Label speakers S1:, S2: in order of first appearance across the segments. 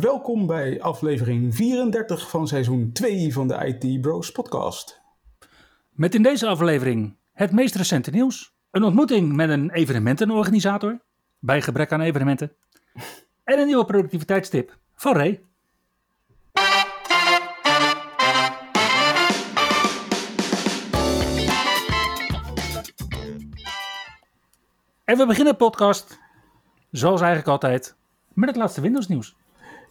S1: Welkom bij aflevering 34 van seizoen 2 van de IT Bros podcast.
S2: Met in deze aflevering het meest recente nieuws. Een ontmoeting met een evenementenorganisator, bij gebrek aan evenementen. En een nieuwe productiviteitstip van Ray. En we beginnen de podcast, zoals eigenlijk altijd, met het laatste Windows nieuws.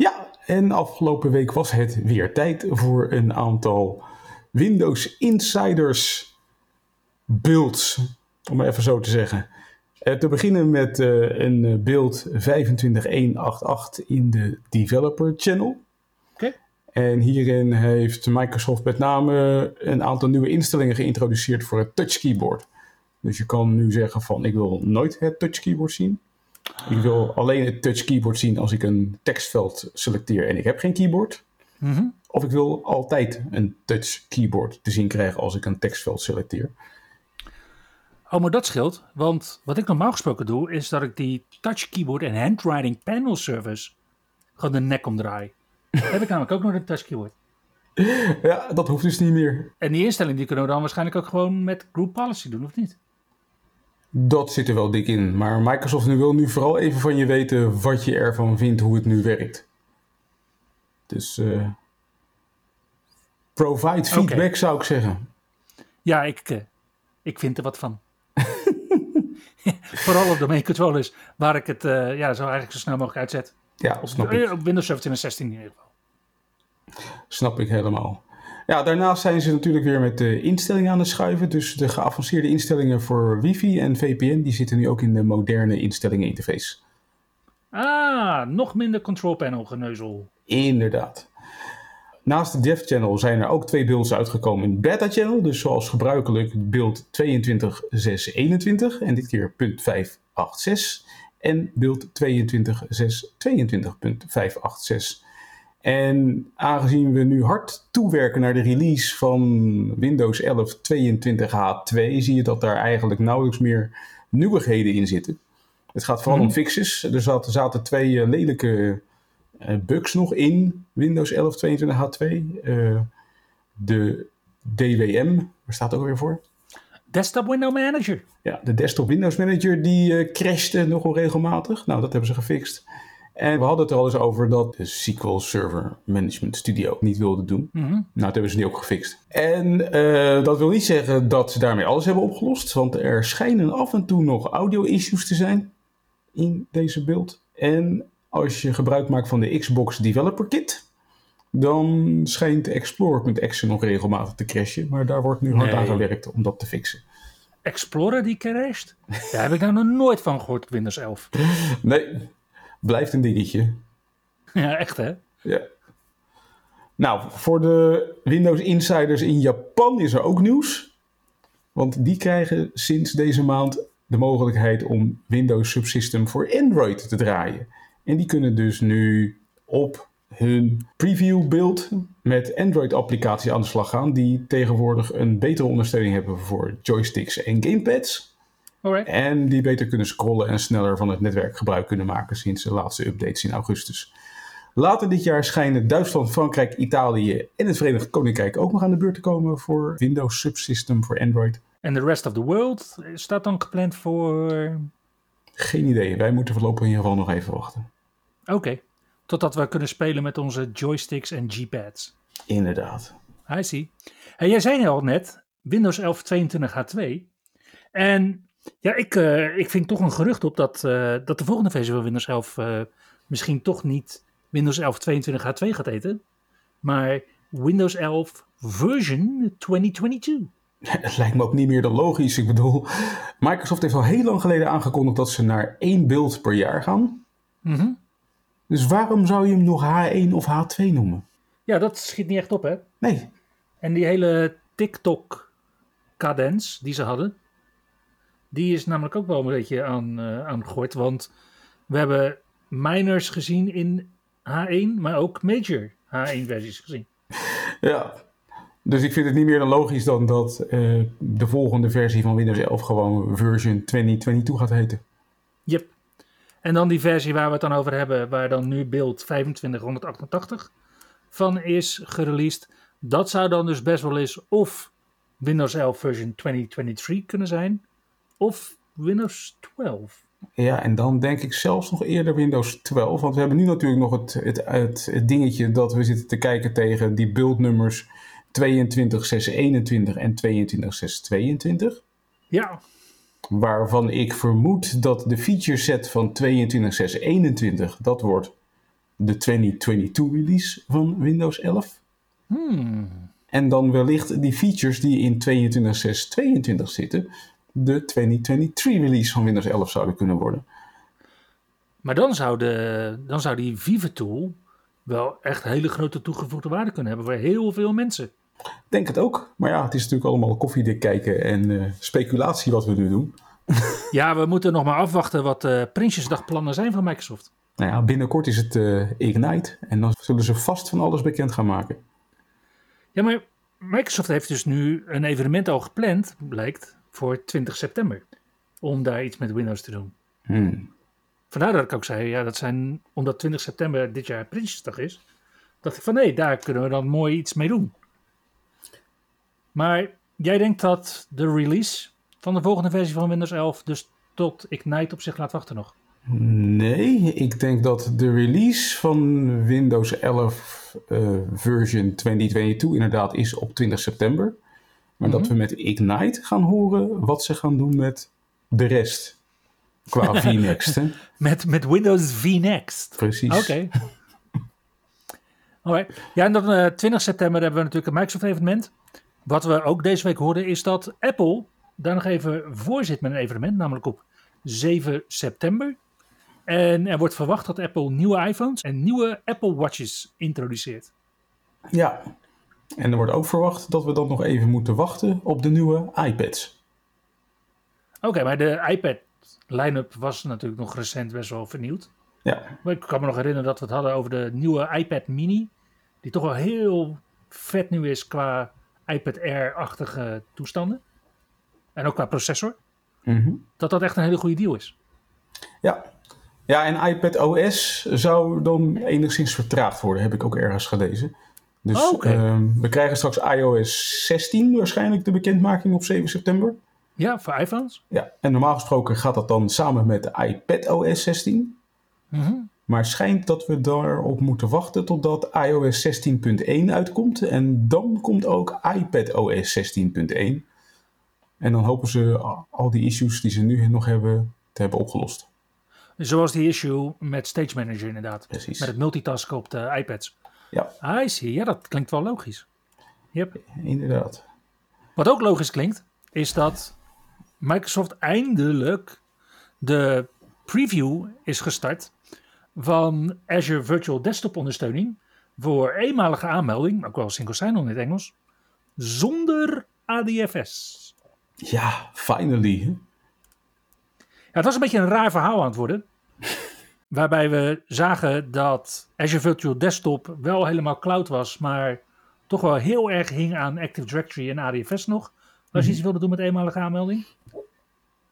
S1: Ja, en afgelopen week was het weer tijd voor een aantal Windows Insiders builds, om maar even zo te zeggen. Eh, te beginnen met uh, een build 25188 in de Developer Channel.
S2: Oké.
S1: En hierin heeft Microsoft met name een aantal nieuwe instellingen geïntroduceerd voor het touch keyboard. Dus je kan nu zeggen van ik wil nooit het touch keyboard zien. Ik wil alleen het touch keyboard zien als ik een tekstveld selecteer en ik heb geen keyboard.
S2: Mhm.
S1: Of ik wil altijd een touch keyboard te zien krijgen als ik een tekstveld selecteer.
S2: Oh, maar dat scheelt. Want wat ik normaal gesproken doe, is dat ik die touch keyboard en handwriting panel service gewoon de nek omdraai. heb ik namelijk ook nog een touch keyboard.
S1: Ja, dat hoeft dus niet meer.
S2: En die instelling die kunnen we dan waarschijnlijk ook gewoon met group policy doen, of niet?
S1: Dat zit er wel dik in. Maar Microsoft wil nu vooral even van je weten wat je ervan vindt, hoe het nu werkt. Dus uh, provide feedback zou ik zeggen.
S2: Ja, ik, eh, ik vind er wat van. Vooral op domain controllers, waar ik het eh, ja, zo eigenlijk zo snel mogelijk uitzet.
S1: Ja,
S2: Op,
S1: snap ik.
S2: eh, op Windows 17 en 16 in ieder geval.
S1: Snap ik helemaal. Ja, daarnaast zijn ze natuurlijk weer met de instellingen aan het schuiven. Dus de geavanceerde instellingen voor wifi en VPN, die zitten nu ook in de moderne instellingen interface.
S2: Ah, nog minder control panel geneuzel.
S1: Inderdaad. Naast de dev channel zijn er ook twee builds uitgekomen in beta channel. Dus zoals gebruikelijk beeld 22.621 en dit keer punt 586. En beeld 22.622.586. En aangezien we nu hard toewerken naar de release van Windows 11 22H2, zie je dat daar eigenlijk nauwelijks meer nieuwigheden in zitten. Het gaat vooral om
S2: Mhm.
S1: fixes. Er zaten, zaten twee eh, lelijke eh, bugs nog in Windows 11 22H2. Eh, de DWM, waar staat het ook weer voor?
S2: Desktop Window Manager.
S1: Ja, de desktop Windows Manager die crashte nogal regelmatig. Nou, dat hebben ze gefixt. En we hadden het er al eens over dat de SQL Server Management Studio niet wilde doen.
S2: Mhm.
S1: Nou, dat hebben ze nu ook gefixt. En eh, dat wil niet zeggen dat ze daarmee alles hebben opgelost. Want er schijnen af en toe nog audio-issues te zijn in deze beeld. En als je gebruik maakt van de Xbox Developer Kit... dan schijnt Explorer.exe nog regelmatig te crashen. Maar daar wordt nu hard
S2: Nee.
S1: aan gewerkt om dat te fixen.
S2: Explorer die crasht? Daar heb ik nou nog nooit van gehoord op Windows 11.
S1: Nee, blijft een dingetje.
S2: Ja, echt hè?
S1: Ja. Nou, voor de Windows Insiders in Japan is er ook nieuws. Want die krijgen sinds deze maand de mogelijkheid om Windows Subsystem voor Android te draaien. En die kunnen dus nu op hun preview build met Android applicaties aan de slag gaan. Die tegenwoordig een betere ondersteuning hebben voor joysticks en gamepads.
S2: Alright.
S1: En die beter kunnen scrollen en sneller van het netwerk gebruik kunnen maken sinds de laatste updates in augustus. Later dit jaar schijnen Duitsland, Frankrijk, Italië en het Verenigd Koninkrijk ook nog aan de beurt te komen voor Windows Subsystem voor Android.
S2: En de rest of the world staat dan gepland voor...
S1: Geen idee, wij moeten voorlopig in ieder geval nog even wachten.
S2: Oké, totdat we kunnen spelen met onze joysticks en G-pads.
S1: Inderdaad.
S2: I see. Hey, jij zei al net, Windows 11 22H2. En ja, ik, eh, ik vind toch een gerucht op dat, eh, dat de volgende versie van Windows 11 eh, misschien toch niet Windows 11 22H2 gaat eten. Maar Windows 11 version 2022.
S1: Het lijkt me ook niet meer dan logisch. Ik bedoel, Microsoft heeft al heel lang geleden aangekondigd dat ze naar één beeld per jaar gaan.
S2: Mhm.
S1: Dus waarom zou je hem nog H1 of H2 noemen?
S2: Ja, dat schiet niet echt op, hè?
S1: Nee.
S2: En die hele TikTok-cadens die ze hadden, die is namelijk ook wel een beetje aan, uh, aangegooid. Want we hebben minors gezien in H1, maar ook major H1-versies gezien.
S1: Ja, dus ik vind het niet meer dan logisch dan dat uh, de volgende versie van Windows 11 gewoon version 2022 gaat heten.
S2: Yep. En dan die versie waar we het dan over hebben, waar dan nu beeld 2588 van is gereleased. Dat zou dan dus best wel eens of Windows 11 version 2023 kunnen zijn, of Windows 12.
S1: Ja, en dan denk ik zelfs nog eerder Windows 12. Want we hebben nu natuurlijk nog het, het, het, het dingetje dat we zitten te kijken tegen die buildnummers 22.621 en 22.622.
S2: Ja.
S1: Waarvan ik vermoed dat de feature set van 22.621, dat wordt de 2022 release van Windows 11.
S2: Hmm.
S1: En dan wellicht die features die in 22.622 zitten, de 2023 release van Windows 11 zouden kunnen worden.
S2: Maar dan zou, de, dan zou die Vive Tool wel echt hele grote toegevoegde waarde kunnen hebben voor heel veel mensen.
S1: Denk het ook. Maar ja, het is natuurlijk allemaal koffiedik kijken en uh, speculatie wat we nu doen.
S2: ja, we moeten nog maar afwachten wat de uh, Prinsjesdagplannen zijn van Microsoft.
S1: Nou ja, binnenkort is het uh, Ignite en dan zullen ze vast van alles bekend gaan maken.
S2: Ja, maar Microsoft heeft dus nu een evenement al gepland, blijkt, voor 20 september. Om daar iets met Windows te doen.
S1: Hmm.
S2: Vandaar dat ik ook zei, ja, dat zijn, omdat 20 september dit jaar Prinsjesdag is, dacht ik van nee, daar kunnen we dan mooi iets mee doen. Maar jij denkt dat de release van de volgende versie van Windows 11 dus tot Ignite op zich laat wachten nog?
S1: Nee, ik denk dat de release van Windows 11 uh, version 2022 inderdaad is op 20 september. Maar mm -hmm. dat we met Ignite gaan horen wat ze gaan doen met de rest. Qua VNext. Hè?
S2: met, met Windows VNext.
S1: Precies.
S2: Oké. Okay. Ja, en dan uh, 20 september hebben we natuurlijk een Microsoft evenement. Wat we ook deze week hoorden is dat Apple daar nog even voor zit met een evenement, namelijk op 7 september. En er wordt verwacht dat Apple nieuwe iPhones en nieuwe Apple Watches introduceert.
S1: Ja, en er wordt ook verwacht dat we dan nog even moeten wachten op de nieuwe iPads.
S2: Oké, okay, maar de iPad line-up was natuurlijk nog recent best wel vernieuwd.
S1: Ja.
S2: Maar ik kan me nog herinneren dat we het hadden over de nieuwe iPad mini. Die toch wel heel vet nu is qua iPad Air-achtige toestanden. En ook qua processor.
S1: Mm -hmm.
S2: Dat dat echt een hele goede deal is.
S1: Ja. Ja, en iPad OS zou dan enigszins vertraagd worden, heb ik ook ergens gelezen. Dus
S2: oh, okay.
S1: uh, we krijgen straks iOS 16 waarschijnlijk de bekendmaking op 7 september.
S2: Ja, voor iPhones.
S1: Ja, en normaal gesproken gaat dat dan samen met de iPad OS 16.
S2: Mm -hmm.
S1: Maar het schijnt dat we daarop moeten wachten totdat iOS 16.1 uitkomt. En dan komt ook iPad OS 16.1. En dan hopen ze al die issues die ze nu nog hebben te hebben opgelost.
S2: Zoals die issue met Stage Manager inderdaad.
S1: Precies.
S2: Met het multitasken op de iPads.
S1: Ja.
S2: I see. Ja, dat klinkt wel logisch. Yep.
S1: Inderdaad.
S2: Wat ook logisch klinkt, is dat Microsoft eindelijk de preview is gestart van Azure Virtual Desktop ondersteuning voor eenmalige aanmelding, ook wel single sign-on in het Engels, zonder ADFS.
S1: Ja, finally.
S2: Ja, het was een beetje een raar verhaal aan het worden. Waarbij we zagen dat Azure Virtual Desktop wel helemaal cloud was, maar toch wel heel erg hing aan Active Directory en ADFS nog. Als je iets wilde doen met eenmalige aanmelding.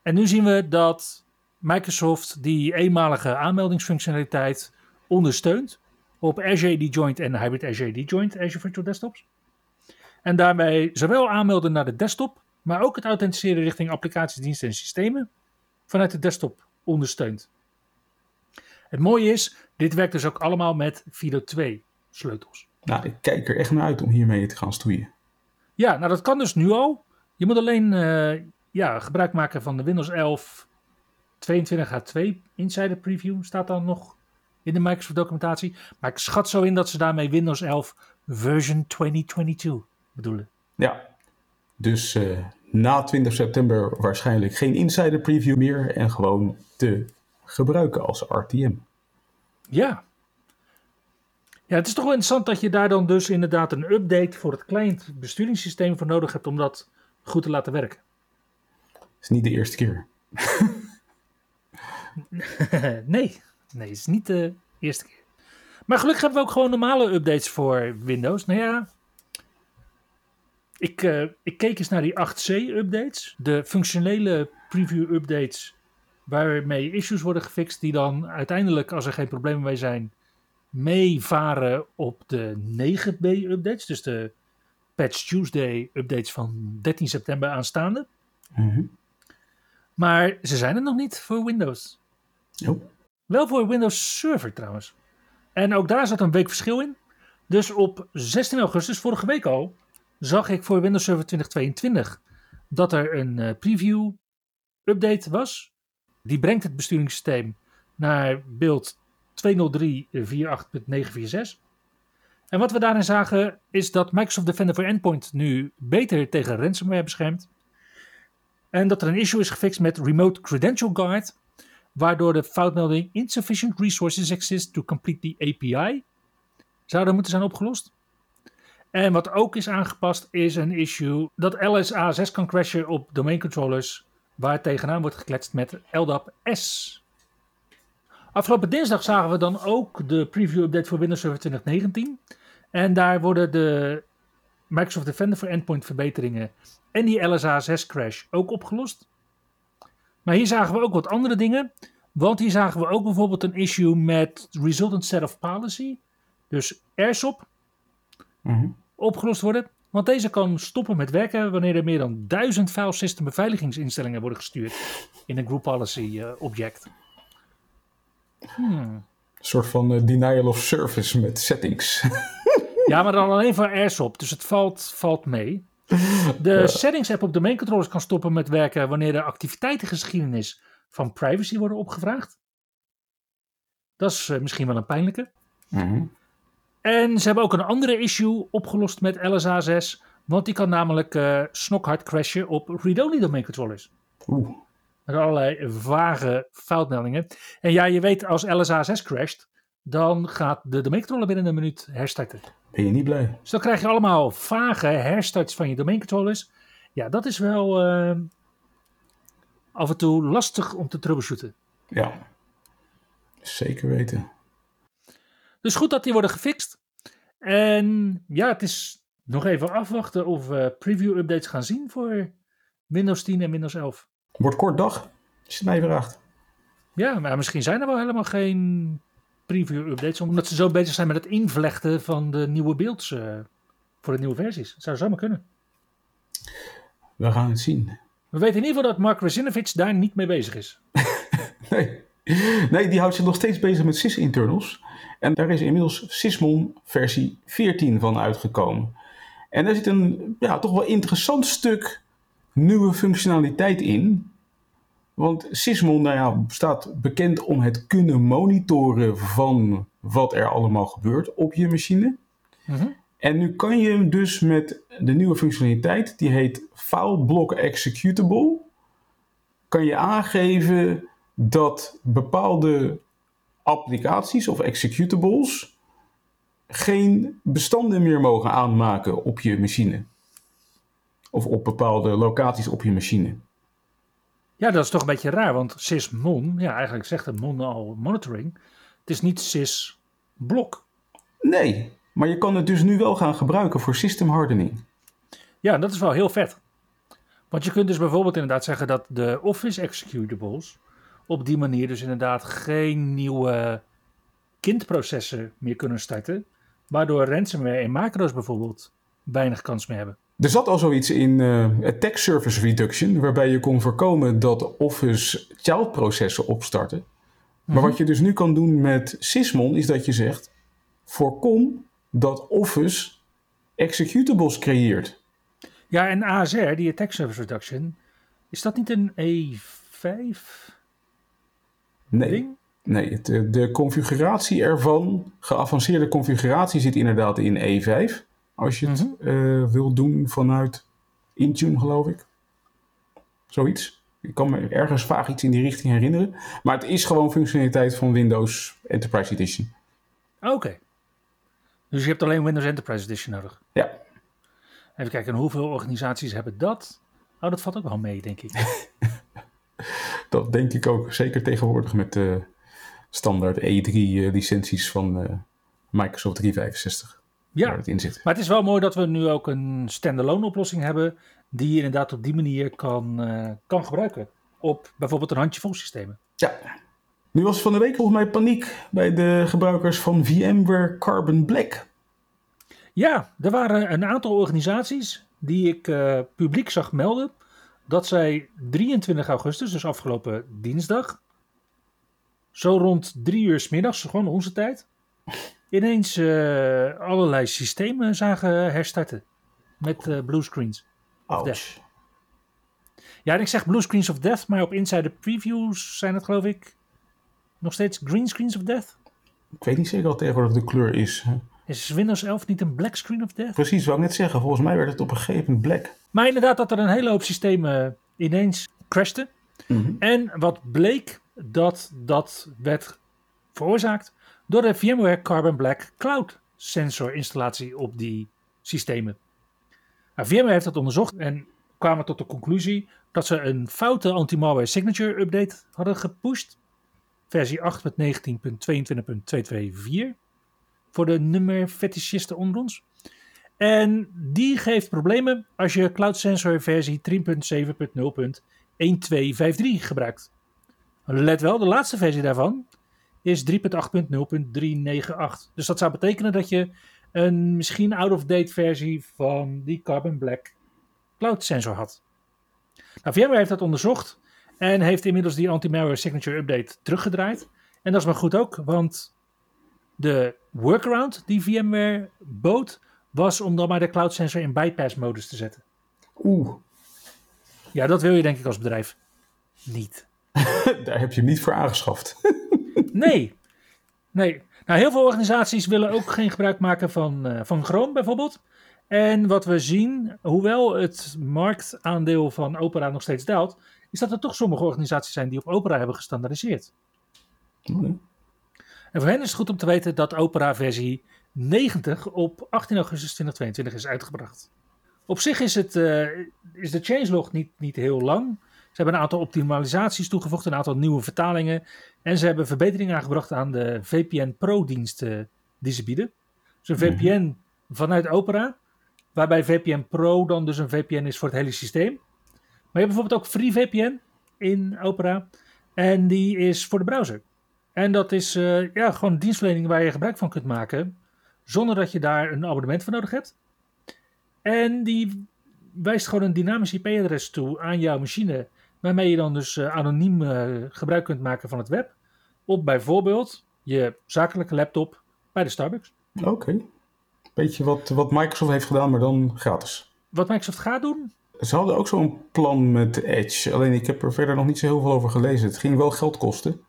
S2: En nu zien we dat Microsoft die eenmalige aanmeldingsfunctionaliteit ondersteunt op Azure AD Joint en Hybrid Azure AD Joint Azure Virtual Desktops. En daarmee zowel aanmelden naar de desktop, maar ook het authenticeren richting applicaties, diensten en systemen vanuit de desktop ondersteunt. Het mooie is, dit werkt dus ook allemaal met FIDO 2 sleutels.
S1: Nou, ik kijk er echt naar uit om hiermee te gaan stoeien.
S2: Ja, nou dat kan dus nu al. Je moet alleen uh, ja, gebruik maken van de Windows 11 22H2 Insider Preview. Staat dan nog in de Microsoft documentatie. Maar ik schat zo in dat ze daarmee Windows 11 version 2022 bedoelen.
S1: Ja, dus uh, na 20 september waarschijnlijk geen Insider Preview meer. En gewoon te gebruiken als RTM.
S2: Ja. Ja, het is toch wel interessant dat je daar dan dus inderdaad een update voor het client besturingssysteem voor nodig hebt om dat goed te laten werken.
S1: Is niet de eerste keer.
S2: nee, nee, het is niet de eerste keer. Maar gelukkig hebben we ook gewoon normale updates voor Windows. Nou ja, ik, uh, ik keek eens naar die 8C-updates. De functionele preview-updates waarmee issues worden gefixt die dan uiteindelijk, als er geen problemen mee zijn, meevaren op de 9B-updates. Dus de Patch Tuesday-updates van 13 september aanstaande.
S1: Mm
S2: Maar ze zijn er nog niet voor Windows.
S1: Oh.
S2: Wel voor Windows Server trouwens. En ook daar zat een week verschil in. Dus op 16 augustus, vorige week al, zag ik voor Windows Server 2022 dat er een uh, preview update was. Die brengt het besturingssysteem naar beeld 203.48.946. En wat we daarin zagen is dat Microsoft Defender for Endpoint nu beter tegen ransomware beschermt. En dat er een issue is gefixt met Remote Credential Guard, waardoor de foutmelding Insufficient Resources Exist to Complete the API zouden moeten zijn opgelost. En wat ook is aangepast is een issue dat LSA 6 kan crashen op domain controllers waar tegenaan wordt gekletst met LDAP S. Afgelopen dinsdag zagen we dan ook de preview update voor Windows Server 2019. En daar worden de Microsoft Defender for Endpoint verbeteringen en die LSA 6 crash ook opgelost. Maar hier zagen we ook wat andere dingen. Want hier zagen we ook bijvoorbeeld een issue met Resultant Set of Policy. Dus AirSop
S1: Mm
S2: opgelost worden. Want deze kan stoppen met werken wanneer er meer dan 1000 file system beveiligingsinstellingen worden gestuurd in een group policy uh, object. Hmm.
S1: Een soort van uh, denial of service met settings.
S2: ja, maar dan alleen voor AirSop, dus het valt, valt mee. De settings app op domain controllers kan stoppen met werken wanneer de activiteitengeschiedenis van privacy worden opgevraagd. Dat is misschien wel een pijnlijke.
S1: Mm -hmm.
S2: En ze hebben ook een andere issue opgelost met LSA 6. Want die kan namelijk uh, snokhard crashen op read-only domain controllers.
S1: Oeh.
S2: Met allerlei vage foutmeldingen. En ja, je weet als LSA 6 crasht, dan gaat de domain controller binnen een minuut herstarten.
S1: Ben je niet blij?
S2: Dus dan krijg je allemaal vage herstarts van je domain controllers. Ja, dat is wel uh, af en toe lastig om te troubleshooten.
S1: Ja, zeker weten.
S2: Dus goed dat die worden gefixt. En ja, het is nog even afwachten of we preview updates gaan zien voor Windows 10 en Windows 11.
S1: Wordt kort dag, als je het mij vraagt.
S2: Ja, maar misschien zijn er wel helemaal geen preview updates, omdat ze zo bezig zijn met het invlechten van de nieuwe beelds uh, voor de nieuwe versies. Zou zomaar kunnen.
S1: We gaan het zien.
S2: We weten in ieder geval dat Mark Razinovic daar niet mee bezig is.
S1: nee. nee, die houdt zich nog steeds bezig met sys-internals. En daar is inmiddels Sysmon versie 14 van uitgekomen. En daar zit een ja, toch wel interessant stuk nieuwe functionaliteit in. Want Sysmon nou ja, staat bekend om het kunnen monitoren van wat er allemaal gebeurt op je machine.
S2: Mm -hmm.
S1: En nu kan je hem dus met de nieuwe functionaliteit, die heet File Block Executable, kan je aangeven dat bepaalde applicaties of executables geen bestanden meer mogen aanmaken op je machine. Of op bepaalde locaties op je machine.
S2: Ja, dat is toch een beetje raar, want sysmon, ja, eigenlijk zegt het mon al monitoring. Het is niet sysblock.
S1: Nee, maar je kan het dus nu wel gaan gebruiken voor system hardening.
S2: Ja, dat is wel heel vet. Want je kunt dus bijvoorbeeld inderdaad zeggen dat de Office executables op die manier dus inderdaad geen nieuwe kindprocessen meer kunnen starten. Waardoor ransomware en macro's bijvoorbeeld weinig kans meer hebben.
S1: Er zat al zoiets in uh, attack service reduction, waarbij je kon voorkomen dat Office child processen opstarten. Mm -hmm. Maar wat je dus nu kan doen met Sysmon is dat je zegt: voorkom dat Office executables creëert.
S2: Ja, en ASR, die attack service reduction, is dat niet een E5?
S1: Nee.
S2: Ding?
S1: Nee, de, de configuratie ervan, geavanceerde configuratie zit inderdaad in E5. Als je het mm -hmm. uh, wil doen vanuit Intune, geloof ik. Zoiets. Ik kan me ergens vaag iets in die richting herinneren. Maar het is gewoon functionaliteit van Windows Enterprise Edition.
S2: Oké. Okay. Dus je hebt alleen Windows Enterprise Edition nodig.
S1: Ja.
S2: Even kijken, en hoeveel organisaties hebben dat? Oh, dat valt ook wel mee, denk ik.
S1: Dat denk ik ook. Zeker tegenwoordig met de standaard E3-licenties van eh, Microsoft 365.
S2: Ja,
S1: het in zit.
S2: maar het is wel mooi dat we nu ook een standalone oplossing hebben. Die je inderdaad op die manier kan, eh, kan gebruiken. Op bijvoorbeeld een handjevol systemen.
S1: Ja. Nu was van de week volgens mij paniek bij de gebruikers van VMware Carbon Black.
S2: Ja, er waren een aantal organisaties die ik eh, publiek zag melden. Dat zij 23 augustus, dus afgelopen dinsdag. Zo rond drie uur 's middags, gewoon onze tijd. Ineens eh, allerlei systemen zagen herstarten. Met eh bluescreens.
S1: Ouch.
S2: Ja, en ik zeg bluescreens of death, maar op Insider Previews zijn het geloof ik nog steeds green screens of death.
S1: Ik weet niet zeker wat tegenwoordig de kleur is. hè.
S2: Is Windows 11 niet een black screen of death?
S1: Precies, wou ik net zeggen. Volgens mij werd het op een gegeven moment black.
S2: Maar inderdaad dat er een hele hoop systemen ineens crashten.
S1: Mhm.
S2: En wat bleek, dat dat werd veroorzaakt door de VMware Carbon Black Cloud sensor installatie op die systemen. Nou, VMware heeft dat onderzocht en kwamen tot de conclusie dat ze een foute anti-malware signature update hadden gepusht. Versie 8.19.22.224 voor de nummer fetischisten onder ons. En die geeft problemen als je Cloud Sensor versie 3.7.0.1253 gebruikt. Let wel, de laatste versie daarvan is 3.8.0.398. Dus dat zou betekenen dat je een misschien out-of-date versie van die Carbon Black Cloud Sensor had. Nou, VMware heeft dat onderzocht en heeft inmiddels die anti-malware signature update teruggedraaid. En dat is maar goed ook, want de workaround die VMware bood was om dan maar de cloud sensor in bypass modus te zetten.
S1: Oeh,
S2: Ja, dat wil je denk ik als bedrijf niet.
S1: daar heb je hem niet voor aangeschaft.
S2: Nee. Nee. Nou, heel veel organisaties willen ook geen gebruik maken van, eh, van Chrome bijvoorbeeld. En wat we zien, hoewel het marktaandeel van Opera nog steeds daalt, is dat er toch sommige organisaties zijn die op Opera hebben gestandaardiseerd. En voor hen is het goed om te weten dat Opera versie 90 op 18 augustus 2022 is uitgebracht. Op zich is, het, eh, is de changelog niet, niet heel lang. Ze hebben een aantal optimalisaties toegevoegd, een aantal nieuwe vertalingen. En ze hebben verbeteringen aangebracht aan de VPN Pro-diensten die ze bieden. Dus een VPN vanuit Opera, waarbij VPN Pro dan dus een VPN is voor het hele systeem. Maar je hebt bijvoorbeeld ook FreeVPN in Opera. En die is voor de browser. En dat is eh, ja, gewoon een dienstverlening waar je gebruik van kunt maken. Zonder dat je daar een abonnement voor nodig hebt. En die wijst gewoon een dynamisch IP-adres toe aan jouw machine. Waarmee je dan dus eh, anoniem eh, gebruik kunt maken van het web. Op bijvoorbeeld je zakelijke laptop bij de Starbucks.
S1: Oké. Beetje wat, wat Microsoft heeft gedaan, maar dan gratis.
S2: Wat Microsoft gaat doen,
S1: Ze hadden ook zo'n plan met Edge. Alleen ik heb er verder nog niet zo heel veel over gelezen. Het ging wel geld kosten.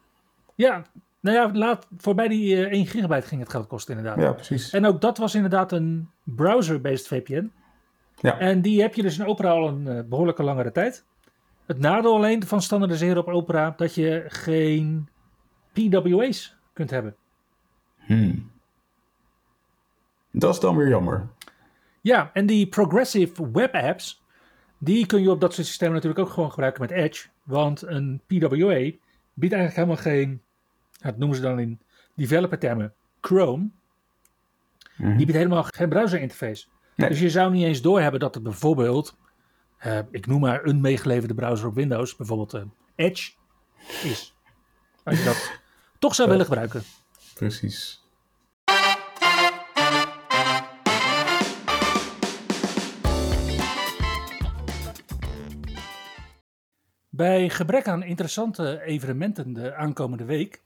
S2: Ja, nou ja, laat, voorbij die eh, 1 gigabyte ging het geld kosten inderdaad.
S1: Ja, precies.
S2: En ook dat was inderdaad een browser-based VPN.
S1: Ja.
S2: En die heb je dus in Opera al een eh, behoorlijke langere tijd. Het nadeel alleen van standaardiseren op Opera dat je geen PWA's kunt hebben.
S1: Hmm. Dat is dan weer jammer.
S2: Ja, en die progressive web apps, die kun je op dat soort systemen natuurlijk ook gewoon gebruiken met Edge. Want een PWA biedt eigenlijk helemaal geen, dat noemen ze dan in developer termen, Chrome.
S1: Mhm.
S2: Die biedt helemaal geen browser interface.
S1: Nee.
S2: Dus je zou niet eens doorhebben dat het bijvoorbeeld, eh, ik noem maar een meegeleverde browser op Windows, bijvoorbeeld eh, Edge, is. Als je dat toch zou willen gebruiken.
S1: Precies.
S2: Bij gebrek aan interessante evenementen de aankomende week,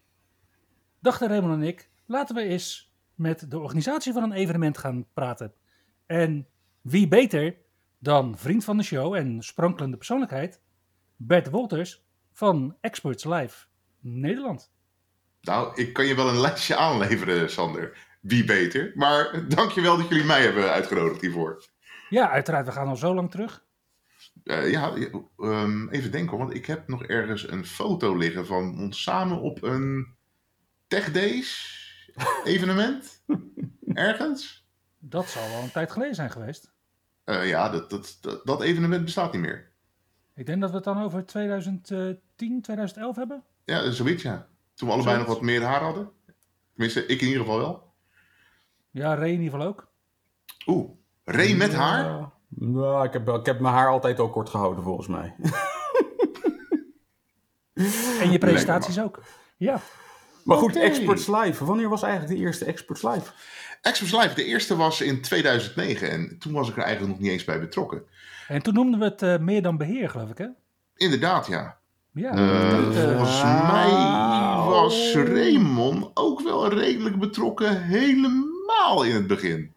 S2: dachten Raymond en ik, laten we eens met de organisatie van een evenement gaan praten. En wie beter dan vriend van de show en sprankelende persoonlijkheid, Bert Wolters van Experts Live Nederland.
S3: Nou, ik kan je wel een lijstje aanleveren, Sander. Wie beter. Maar dankjewel dat jullie mij hebben uitgenodigd hiervoor.
S2: Ja, uiteraard, we gaan al zo lang terug.
S3: Eh, ja, ehm, even denken, want ik heb nog ergens een foto liggen van ons samen op een Tech Days evenement. Ergens?
S2: Dat zal wel een tijd geleden zijn geweest.
S3: Eh, ja, dat, dat, dat, dat evenement bestaat niet meer.
S2: Ik denk dat we het dan over 2010, 2011 hebben.
S3: Ja, zoiets ja. Toen we allebei nog wat meer haar hadden. Tenminste, ik in ieder geval wel.
S2: Ja, Ray in ieder geval ook.
S3: Oeh, Ray met haar?
S1: Nou, ik, heb, ik heb mijn haar altijd al kort gehouden, volgens mij.
S2: En je presentaties ook. Ja.
S1: Maar goed. Experts Live. Wanneer was eigenlijk de eerste Experts Live?
S3: Experts Live, de eerste was in 2009 en toen was ik er eigenlijk nog niet eens bij betrokken.
S2: En toen noemden we het eh, meer dan beheer, geloof ik, hè?
S3: Inderdaad, ja.
S2: Ja.
S3: Eh,
S2: dat,
S3: volgens mij was Raymond ook wel redelijk betrokken helemaal in het begin.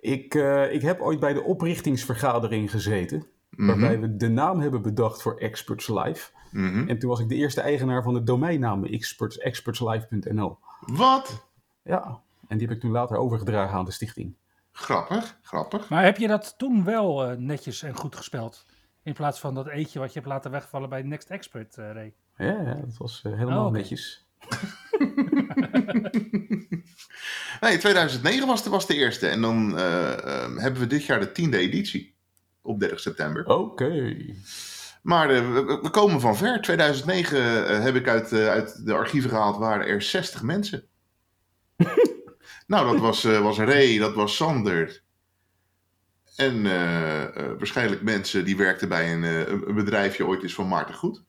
S1: Ik, eh, ik heb ooit bij de oprichtingsvergadering gezeten.
S3: Mhm,
S1: Waarbij we de naam hebben bedacht voor Experts Live.
S3: Mhm.
S1: En toen was ik de eerste eigenaar van de domeinnaam experts, expertslive.nl.
S3: Wat?
S1: Ja, en die heb ik toen later overgedragen aan de stichting.
S3: Grappig, grappig.
S2: Maar heb je dat toen wel eh, netjes en goed gespeld? In plaats van dat eetje wat je hebt laten wegvallen bij Next Expert, eh Ray.
S1: Ja, ja dat was eh, helemaal
S2: Oh, oké.
S1: netjes.
S3: Nee, 2009 was de, was de eerste. En dan eh, eh, hebben we dit jaar de tiende editie. Op 30 september.
S1: Oké.
S3: Maar eh, we, komen van ver. 2009 eh, heb ik uit, eh, uit de archieven gehaald, waren er 60 mensen. nou, dat was, eh, was Ray, dat was Sander. En eh, eh, waarschijnlijk mensen die werkten bij een, eh, een bedrijfje ooit eens van Maarten Goed.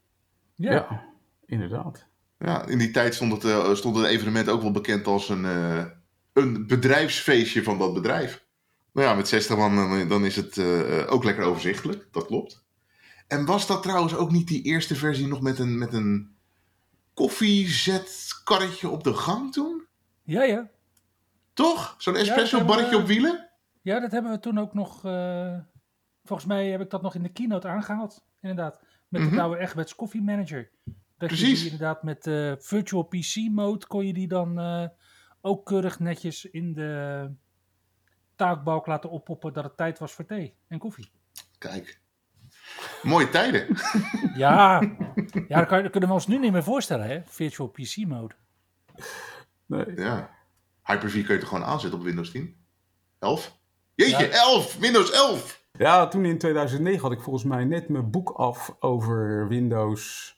S2: Ja.
S1: Ja. inderdaad.
S3: Ja, in die tijd stond het, stond het evenement ook wel bekend als een, eh, een bedrijfsfeestje van dat bedrijf. Nou ja, met 60 man dan, dan is het ook lekker overzichtelijk, dat klopt. En was dat trouwens ook niet die eerste versie nog met een, met een koffiezetkarretje op de gang toen?
S2: Ja, ja.
S3: Toch? Zo'n espresso
S2: hebben we-
S3: barretje op wielen?
S2: Ja, dat hebben we toen ook nog. eh, volgens mij heb ik dat nog in de keynote aangehaald. Inderdaad. Met
S3: Mhm.
S2: de Douwe Egberts Coffee Manager. Dat je
S3: Precies.
S2: die inderdaad met eh, virtual PC mode kon je die dan eh, ook keurig netjes in de taakbalk laten oppoppen dat het tijd was voor thee en koffie.
S3: Kijk. Mooie tijden.
S2: Ja, ja dat, kan, dat kunnen we ons nu niet meer voorstellen, hè? Virtual PC mode.
S1: Nee.
S3: Ja. Hyper-V kun je toch gewoon aanzetten op Windows 10? 11? Jeetje,
S2: Ja.
S3: 11! Windows 11!
S1: Ja, toen in 2009 had ik volgens mij net mijn boek af over Windows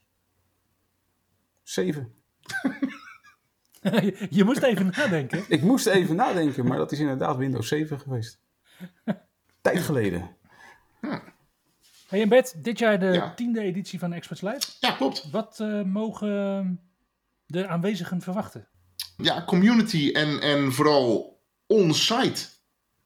S1: 7.
S2: je moest even nadenken.
S1: Ik moest even nadenken, maar dat is inderdaad Windows 7 geweest. Tijd geleden.
S2: Hey, en Bert, dit jaar de
S3: Ja.
S2: tiende editie van Experts Live.
S3: Ja, klopt.
S2: Wat eh, mogen de aanwezigen verwachten?
S3: ja, community en, en vooral on-site.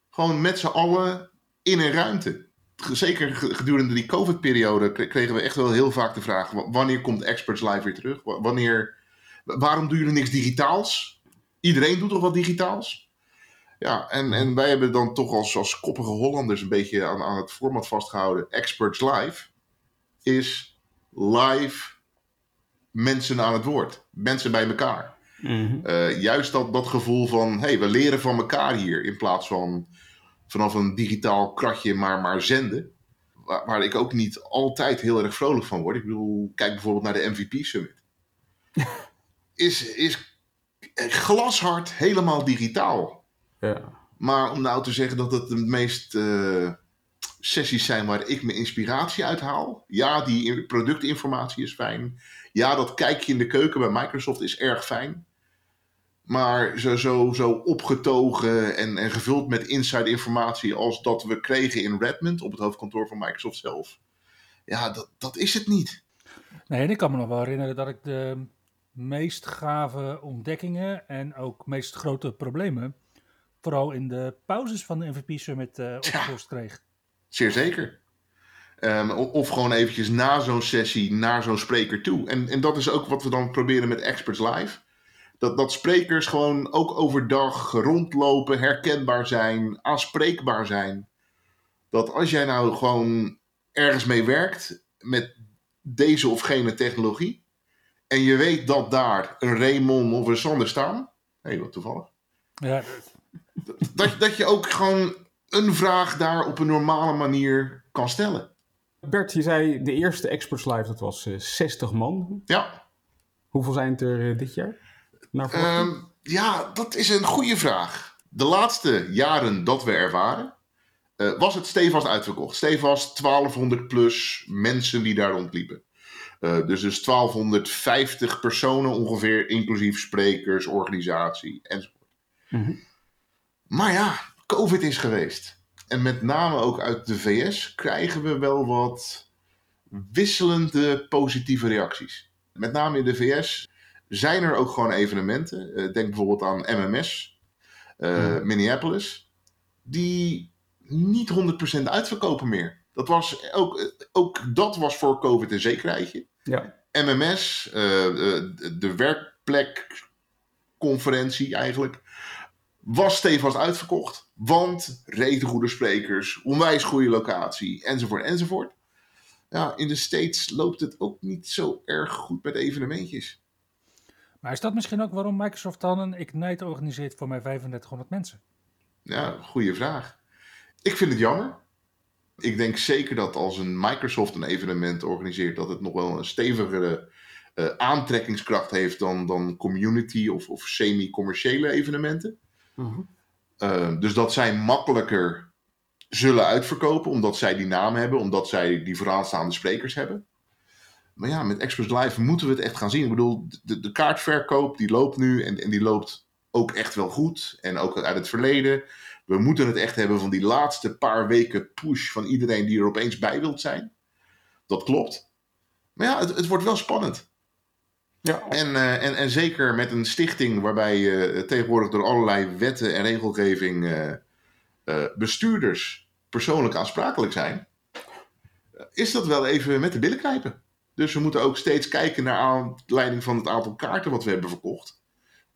S3: Gewoon met z'n allen in een ruimte. Zeker ge- gedurende die COVID-periode kre- kregen we echt wel heel vaak de vraag: wa- wanneer komt Experts Live weer terug? Wa- Wanneer, wa- waarom doen jullie niks digitaals? Iedereen doet toch wat digitaals? Ja, en, en wij hebben dan toch als, als koppige Hollanders een beetje aan, aan het format vastgehouden. Experts Live is live mensen aan het woord. Mensen bij elkaar.
S1: Mhm.
S3: Eh, juist dat, dat gevoel van, hey, we leren van elkaar hier. In plaats van vanaf een digitaal kratje maar, maar zenden. Waar, waar ik ook niet altijd heel erg vrolijk van word. Ik bedoel, kijk bijvoorbeeld naar de MVP Summit. is, is glashard helemaal digitaal.
S1: Ja.
S3: Maar om nou te zeggen dat het de meest eh, sessies zijn waar ik mijn inspiratie uit haal. Ja, die productinformatie is fijn. Ja, dat kijkje in de keuken bij Microsoft is erg fijn. Maar zo, zo, zo opgetogen en, en gevuld met inside informatie als dat we kregen in Redmond op het hoofdkantoor van Microsoft zelf. Ja, dat, dat is het niet.
S2: Nee, en ik kan me nog wel herinneren dat ik de meest gave ontdekkingen en ook meest grote problemen vooral in de pauzes van de MVP Summit eh opgelost kreeg.
S3: Zeer zeker. Ehm, of gewoon eventjes na zo'n sessie naar zo'n spreker toe. En, en dat is ook wat we dan proberen met Experts Live. Dat, dat sprekers gewoon ook overdag rondlopen, herkenbaar zijn, aanspreekbaar zijn. Dat als jij nou gewoon ergens mee werkt met deze of gene technologie. En je weet dat daar een Raymond of een Sander staan. Wat toevallig
S2: Ja,
S3: dat, dat je ook gewoon een vraag daar op een normale manier kan stellen.
S1: Bert, je zei de eerste Experts Live, dat was eh, 60 man.
S3: Ja,
S1: Hoeveel zijn het er eh, dit jaar? Naar
S3: ehm, ja dat is een goede vraag. de laatste jaren dat we er waren, eh, was het stevast uitverkocht. Stevast 1200 plus mensen die daar rondliepen. Eh, dus, dus 1250 personen ongeveer, inclusief sprekers, organisatie enzovoort.
S1: Mhm.
S3: Maar ja, COVID is geweest. En met name ook uit de VS krijgen we wel wat wisselende positieve reacties. Met name in de VS zijn er ook gewoon evenementen. Eh, denk bijvoorbeeld aan MMS, eh,
S1: Mhm.
S3: Minneapolis, die niet 100% uitverkopen meer. Dat was ook, ook dat was voor COVID een zekerheidje.
S1: Ja.
S3: MMS, eh, de werkplekconferentie eigenlijk, was stevast uitverkocht. Want rete goede sprekers, onwijs goede locatie, enzovoort, enzovoort. Ja, in de States loopt het ook niet zo erg goed met evenementjes.
S2: Maar is dat misschien ook waarom Microsoft dan een Ignite organiseert voor mijn 3500 mensen?
S3: Ja, goede vraag. Ik vind het jammer. Ik denk zeker dat als een Microsoft een evenement organiseert, dat het nog wel een stevigere eh, aantrekkingskracht heeft dan, dan community of, of semi-commerciële evenementen.
S1: Mhm.
S3: Uh, dus dat zij makkelijker zullen uitverkopen, omdat zij die naam hebben, omdat zij die vooraanstaande sprekers hebben. Maar ja, met Express Live moeten we het echt gaan zien. Ik bedoel, de, de kaartverkoop die loopt nu en, en die loopt ook echt wel goed. En ook uit het verleden. We moeten het echt hebben van die laatste paar weken push van iedereen die er opeens bij wilt zijn. Dat klopt. Maar ja, het, het wordt wel spannend.
S1: Ja.
S3: En, uh, en, en zeker met een stichting waarbij uh, tegenwoordig door allerlei wetten en regelgeving uh, bestuurders persoonlijk aansprakelijk zijn, is dat wel even met de billen knijpen. Dus we moeten ook steeds kijken naar aanleiding van het aantal kaarten wat we hebben verkocht.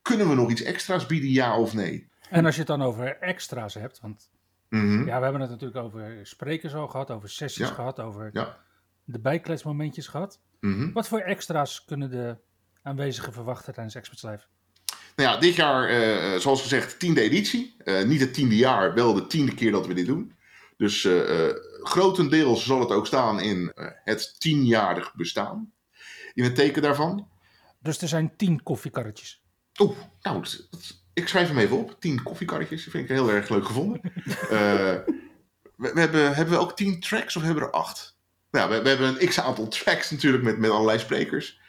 S3: Kunnen we nog iets extra's bieden, ja of nee?
S2: En als je het dan over extra's hebt, want
S3: mm -hmm.
S2: ja, we hebben het natuurlijk over sprekers al gehad, over sessies
S3: Ja.
S2: gehad, over
S3: Ja.
S2: de bijkletsmomentjes gehad.
S3: Mhm.
S2: Wat voor extra's kunnen de aanwezigen verwachten tijdens Experts Live?
S3: Nou ja, dit jaar, eh, zoals gezegd, tiende editie. Eh, niet het tiende jaar, wel de tiende keer dat we dit doen. Dus eh, eh, grotendeels zal het ook staan in eh, het tienjarig bestaan. In het teken daarvan.
S2: Dus er zijn tien koffiekarretjes.
S3: Oeh, nou, dat- dat- ik schrijf hem even op. Tien koffiekarretjes, dat vind ik heel erg leuk gevonden. Eh, we, we hebben, hebben we ook tien tracks of hebben we er acht? Nou, we, we hebben een x-aantal tracks natuurlijk met, met allerlei sprekers.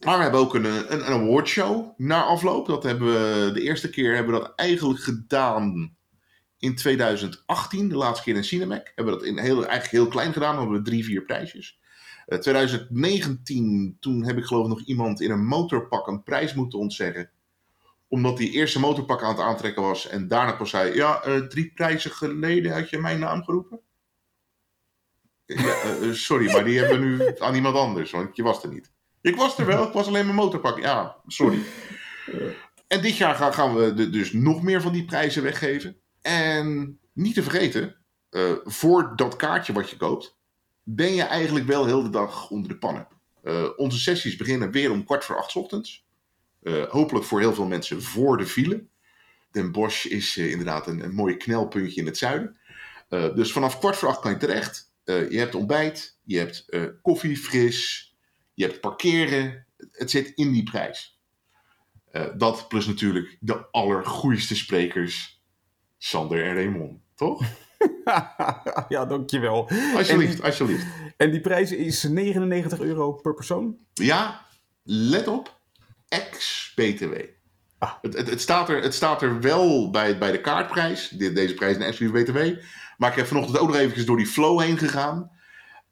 S3: Maar we hebben ook een, een, een awardshow na afloop. Dat hebben we, de eerste keer hebben we dat eigenlijk gedaan in 2018. De laatste keer in Cinemac. Hebben we dat in heel, eigenlijk heel klein gedaan. Dan hebben we drie, vier prijsjes. Eh, 2019, toen heb ik geloof ik nog iemand in een motorpak een prijs moeten ontzeggen. Omdat die eerste motorpak aan het aantrekken was. En daarna pas zei, ja, eh, drie prijzen geleden had je mijn naam geroepen. Eh, eh, sorry, maar die hebben we nu aan iemand anders, want je was er niet. Ik was er wel, ik was alleen mijn motorpak. Ja, sorry. En dit jaar gaan, we dus nog meer van die prijzen weggeven. En niet te vergeten, eh, voor dat kaartje wat je koopt, ben je eigenlijk wel heel de dag onder de pannen. Eh, onze sessies beginnen weer om kwart voor acht 's ochtends. Eh, hopelijk voor heel veel mensen voor de file. Den Bosch is inderdaad een, een mooi knelpuntje in het zuiden. Dus vanaf kwart voor acht kan je terecht. Je hebt ontbijt, je hebt koffie fris, je hebt parkeren. Het zit in die prijs. Eh, dat plus natuurlijk de allergoeiste sprekers, Sander en Raymond, toch?
S1: ja, dankjewel.
S3: Alsjeblieft, alsjeblieft.
S1: En die prijs is 99 euro per persoon.
S3: Ja, let op, ex-BTW.
S1: Ah.
S3: Het, het, het, staat er, het staat er wel bij, bij de kaartprijs, de- deze prijs is exclusief BTW. Maar ik heb vanochtend ook nog eventjes door die flow heen gegaan.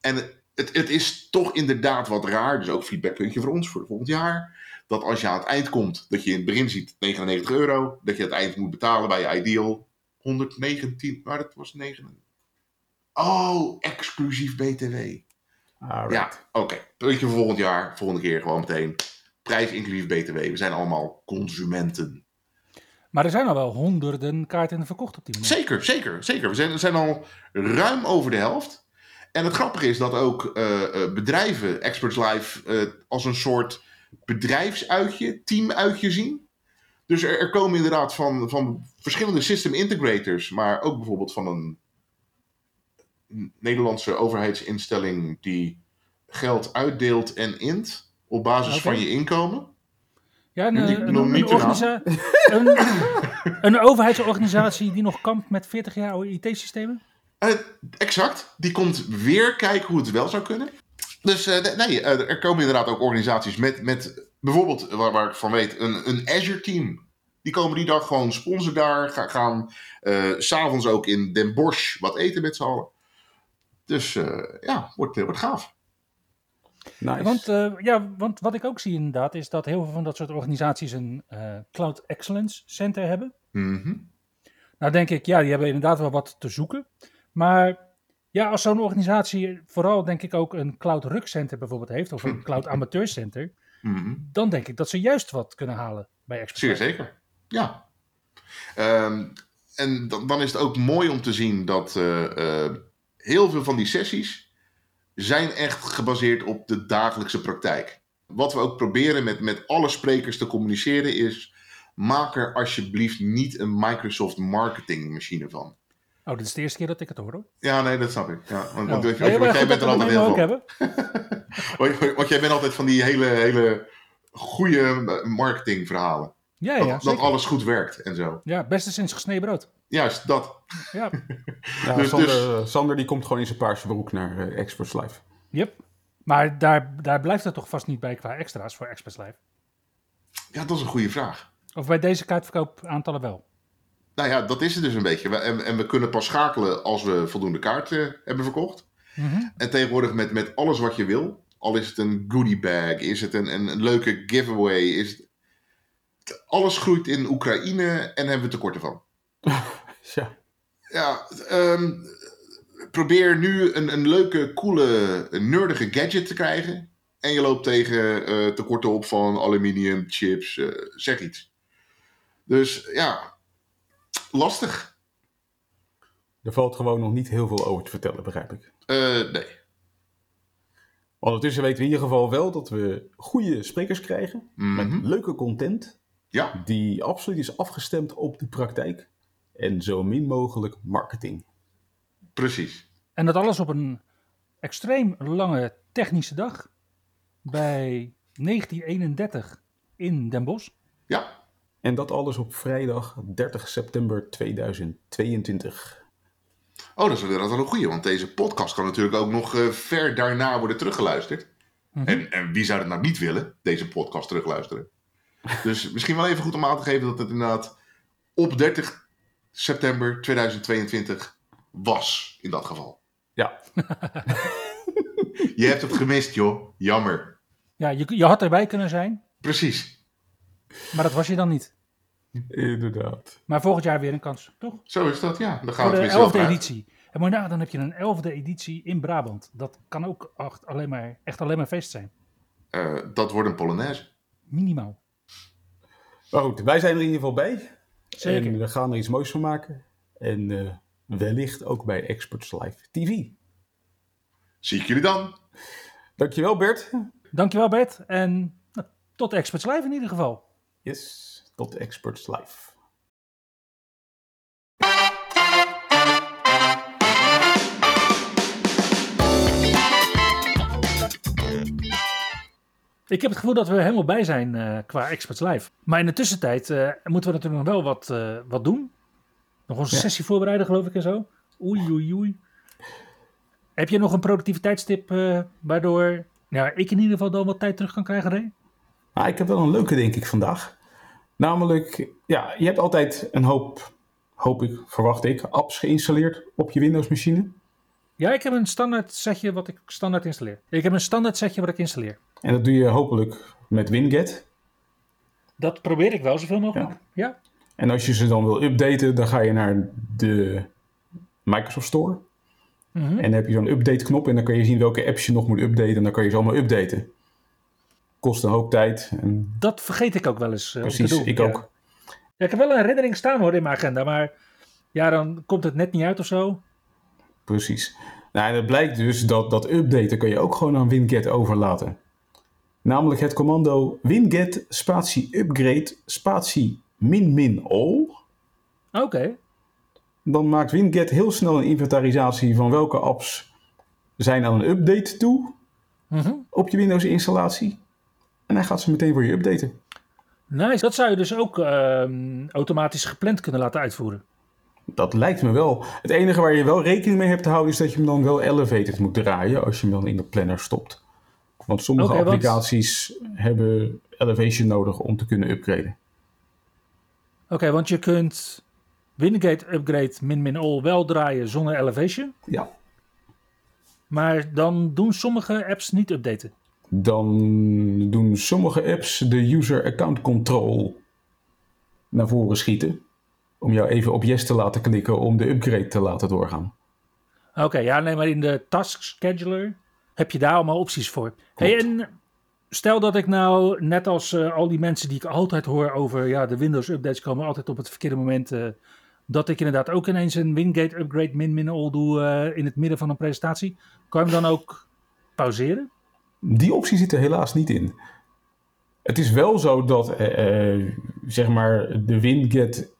S3: En het, het is toch inderdaad wat raar, dus ook feedbackpuntje voor ons voor het volgend jaar. Dat als je aan het eind komt, dat je in het begin ziet 99 euro. Dat je het eind moet betalen bij je Ideal 119, maar dat was 9. Oh, exclusief BTW.
S1: Alright.
S3: Ja, oké. Puntje voor volgend jaar. Volgende keer gewoon meteen. Prijs inclusief BTW. We zijn allemaal consumenten.
S2: Maar er zijn al wel honderden kaarten verkocht op die manier.
S3: Zeker, zeker, zeker. We zijn, we zijn al ruim over de helft. En het grappige is dat ook eh, eh, bedrijven Experts Live eh, als een soort bedrijfsuitje, teamuitje zien. Dus er, er komen inderdaad van, van verschillende system integrators, maar ook bijvoorbeeld van een Nederlandse overheidsinstelling die geld uitdeelt en int op basis van je inkomen.
S2: Ja, een, een overheidsorganisatie die nog kampt met 40 jaar oude IT-systemen?
S3: Eh, exact. Die komt weer kijken hoe het wel zou kunnen. Dus eh, nee, eh, er komen inderdaad ook organisaties met, met bijvoorbeeld, waar, waar ik van weet, een, een Azure team. Die komen die dag gewoon sponsor daar. Ga, gaan eh, s s'avonds ook in Den Bosch wat eten met z'n allen. Dus eh, ja, wordt, wordt gaaf.
S1: Nice.
S2: Want, eh, ja, want wat ik ook zie inderdaad is dat heel veel van dat soort organisaties een eh, Cloud Excellence Center hebben.
S3: Mhm.
S2: Nou denk ik, ja, die hebben inderdaad wel wat te zoeken. Maar ja, als zo'n organisatie vooral denk ik ook een Cloud Ruk Center bijvoorbeeld heeft, of een Cloud Amateur Center,
S3: Mhm.
S2: dan denk ik dat ze juist wat kunnen halen bij Expert.
S3: Zeer zeker. Ja. Ehm, en dan, dan is het ook mooi om te zien dat eh, eh, heel veel van die sessies zijn echt gebaseerd op de dagelijkse praktijk. Wat we ook proberen met, met alle sprekers te communiceren is: maak er alsjeblieft niet een Microsoft marketingmachine van.
S2: Oh, dit is de eerste keer dat ik het hoor hoor.
S3: Ja, nee, dat snap ik. Ja, want, want,
S2: Oh.
S3: want-
S2: Nee,
S3: want
S2: maar
S3: jij bent er altijd heel van.
S2: hebben.
S3: Want, jij bent altijd van die hele, hele goede marketingverhalen.
S2: Ja,
S3: Dat,
S2: ja,
S3: dat alles goed werkt en zo.
S2: Ja, beste sinds gesneden brood.
S3: Juist, dat.
S2: Ja,
S1: ja,
S3: dus-
S1: Sander, Sander die komt gewoon in zijn paarse broek naar eh, Experts Live.
S2: yep. Maar daar, daar blijft het toch vast niet bij qua extra's voor Experts Live.
S3: Ja, dat is een goede vraag.
S2: Of bij deze kaartverkoop aantallen wel.
S3: Nou ja, dat is het dus een beetje. En, en we kunnen pas schakelen als we voldoende kaarten hebben verkocht.
S2: Mhm.
S3: En tegenwoordig met, met alles wat je wil. Al is het een goodie bag, is het een, een, een leuke giveaway. Is het... Alles groeit in Oekraïne en hebben we tekorten van.
S1: Ja.
S3: Ja, ehm, probeer nu een, een leuke, coole, nerdige gadget te krijgen. En je loopt tegen eh, tekorten op van aluminium, chips, eh, zeg iets. Dus ja, lastig.
S1: Er valt gewoon nog niet heel veel over te vertellen, begrijp ik.
S3: Eh, nee.
S1: Ondertussen weten we in ieder geval wel dat we goede sprekers krijgen. Met
S3: Mhm.
S1: leuke content.
S3: Ja,
S1: Die absoluut is afgestemd op de praktijk. En zo min mogelijk marketing.
S3: precies.
S2: En dat alles op een extreem lange technische dag. Bij 1931 in Den Bosch.
S3: Ja,
S1: En dat alles op vrijdag 30 september 2022.
S3: oh, dat is inderdaad wel een goeie. Want deze podcast kan natuurlijk ook nog eh, ver daarna worden teruggeluisterd.
S2: Mhm.
S3: En, en wie zou het nou niet willen, deze podcast terugluisteren? Dus misschien wel even goed om aan te geven dat het inderdaad op 30 september 2022 was, in dat geval.
S1: Ja,
S3: Je hebt het gemist, joh. Jammer.
S2: Ja, je, je had erbij kunnen zijn,
S3: Precies.
S2: Maar dat was je dan niet.
S1: inderdaad.
S2: Maar volgend jaar weer een kans, toch?
S3: Zo is dat, ja. Dan gaan
S2: Voor
S3: we
S2: de
S3: tenminste
S2: elfde editie. En maar nou, dan heb je een elfde editie in Brabant. Dat kan ook echt alleen maar, echt alleen maar feest zijn.
S3: Eh, dat wordt een Polonaise.
S2: Minimaal.
S1: Maar goed, wij zijn er in ieder geval bij.
S2: Zeker.
S1: En we gaan er iets moois van maken. En eh, wellicht ook bij Experts Live TV.
S3: Zie ik jullie dan.
S1: Dankjewel Bert.
S2: Dankjewel Bert. En nou, tot Experts Live in ieder geval.
S1: Yes, tot Experts Live.
S2: Ik heb het gevoel dat we helemaal bij zijn eh, qua Experts Live. Maar in de tussentijd eh, moeten we natuurlijk nog wel wat, eh, wat doen. Nog onze
S1: Ja.
S2: sessie voorbereiden geloof ik en zo. Oei, oei, oei. Heb je nog een productiviteitstip waardoor ja, ik in ieder geval dan wat tijd terug kan krijgen, Ray?
S1: Maar ik heb wel een leuke, denk ik, vandaag. Namelijk, ja, je hebt altijd een hoop, hoop ik, verwacht ik, apps geïnstalleerd op je Windows-machine.
S2: Ja, ik heb een standaard setje wat ik standaard installeer. Ik heb een standaard setje wat ik installeer.
S1: En dat doe je hopelijk met Winget.
S2: Dat probeer ik wel zoveel mogelijk. Ja.
S1: En als je ze dan wil updaten, dan ga je naar de Microsoft Store.
S2: Mhm.
S1: En dan heb je zo'n update-knop en dan kan je zien welke apps je nog moet updaten. En dan kan je ze allemaal updaten. Kost een hoop tijd. En
S2: Dat vergeet ik ook wel eens. eh, om te
S1: precies,
S2: doen.
S1: ik
S2: Ja.
S1: ook.
S2: Ja, ik heb wel een herinnering staan hoor in mijn agenda, maar ja, dan komt het net niet uit of zo.
S1: Precies. Nou, en het blijkt dus dat dat updaten kan je ook gewoon aan Winget overlaten. Namelijk het commando winget spatie upgrade spatie min min all.
S2: Oké.
S1: Dan maakt Winget heel snel een inventarisatie van welke apps zijn aan een update toe
S2: Mhm.
S1: op je Windows installatie. En hij gaat ze meteen voor je updaten.
S2: Nice. Dat zou je dus ook ehm, automatisch gepland kunnen laten uitvoeren.
S1: Dat lijkt me wel. Het enige waar je wel rekening mee hebt te houden is dat je hem dan wel elevated moet draaien als je hem dan in de planner stopt. Want sommige
S2: want-
S1: applicaties hebben elevation nodig om te kunnen upgraden.
S2: Oké, want je kunt Wingate Upgrade min-min-all wel draaien zonder elevation.
S1: Ja.
S2: Maar dan doen sommige apps niet updaten.
S1: Dan doen sommige apps de user account control naar voren schieten. Om jou even op yes te laten klikken om de upgrade te laten doorgaan.
S2: Oké, ja, nee, maar in de task scheduler heb je daar allemaal opties voor. Hey, en stel dat ik nou, net als eh, al die mensen die ik altijd hoor over, ja, de Windows updates komen altijd op het verkeerde moment. eh, dat ik inderdaad ook ineens een Wingate upgrade min-min-all doe eh, in het midden van een presentatie. Kan je hem dan ook pauzeren?
S1: Die optie zit er helaas niet in. Het is wel zo dat eh, eh, zeg maar de Winget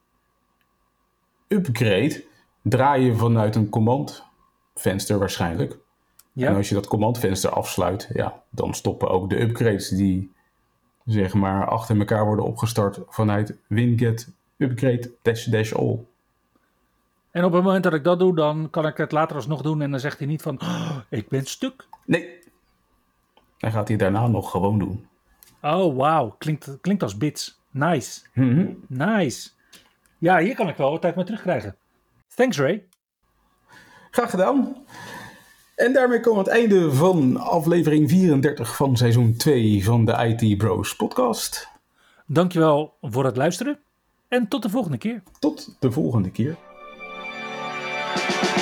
S1: upgrade draai je vanuit een commandvenster waarschijnlijk. En
S2: Ja,
S1: als je dat commandvenster afsluit, ja, dan stoppen ook de upgrades die zeg maar achter elkaar worden opgestart vanuit Winget upgrade dash dash all.
S2: en op het moment dat ik dat doe, dan kan ik het later alsnog doen en dan zegt hij niet van, "Oh, ik ben stuk.
S1: Nee. Dan gaat hij daarna nog gewoon doen.
S2: Oh, wauw, klinkt, klinkt als bits. Nice.
S1: Mhm.
S2: Nice. Ja, hier kan ik wel wat tijd mee terugkrijgen. Thanks, Ray.
S1: Graag gedaan. En daarmee komen we aan het einde van aflevering 34 van seizoen 2 van de IT Bros podcast.
S2: Dankjewel voor het luisteren. En tot de volgende keer.
S1: Tot de volgende keer.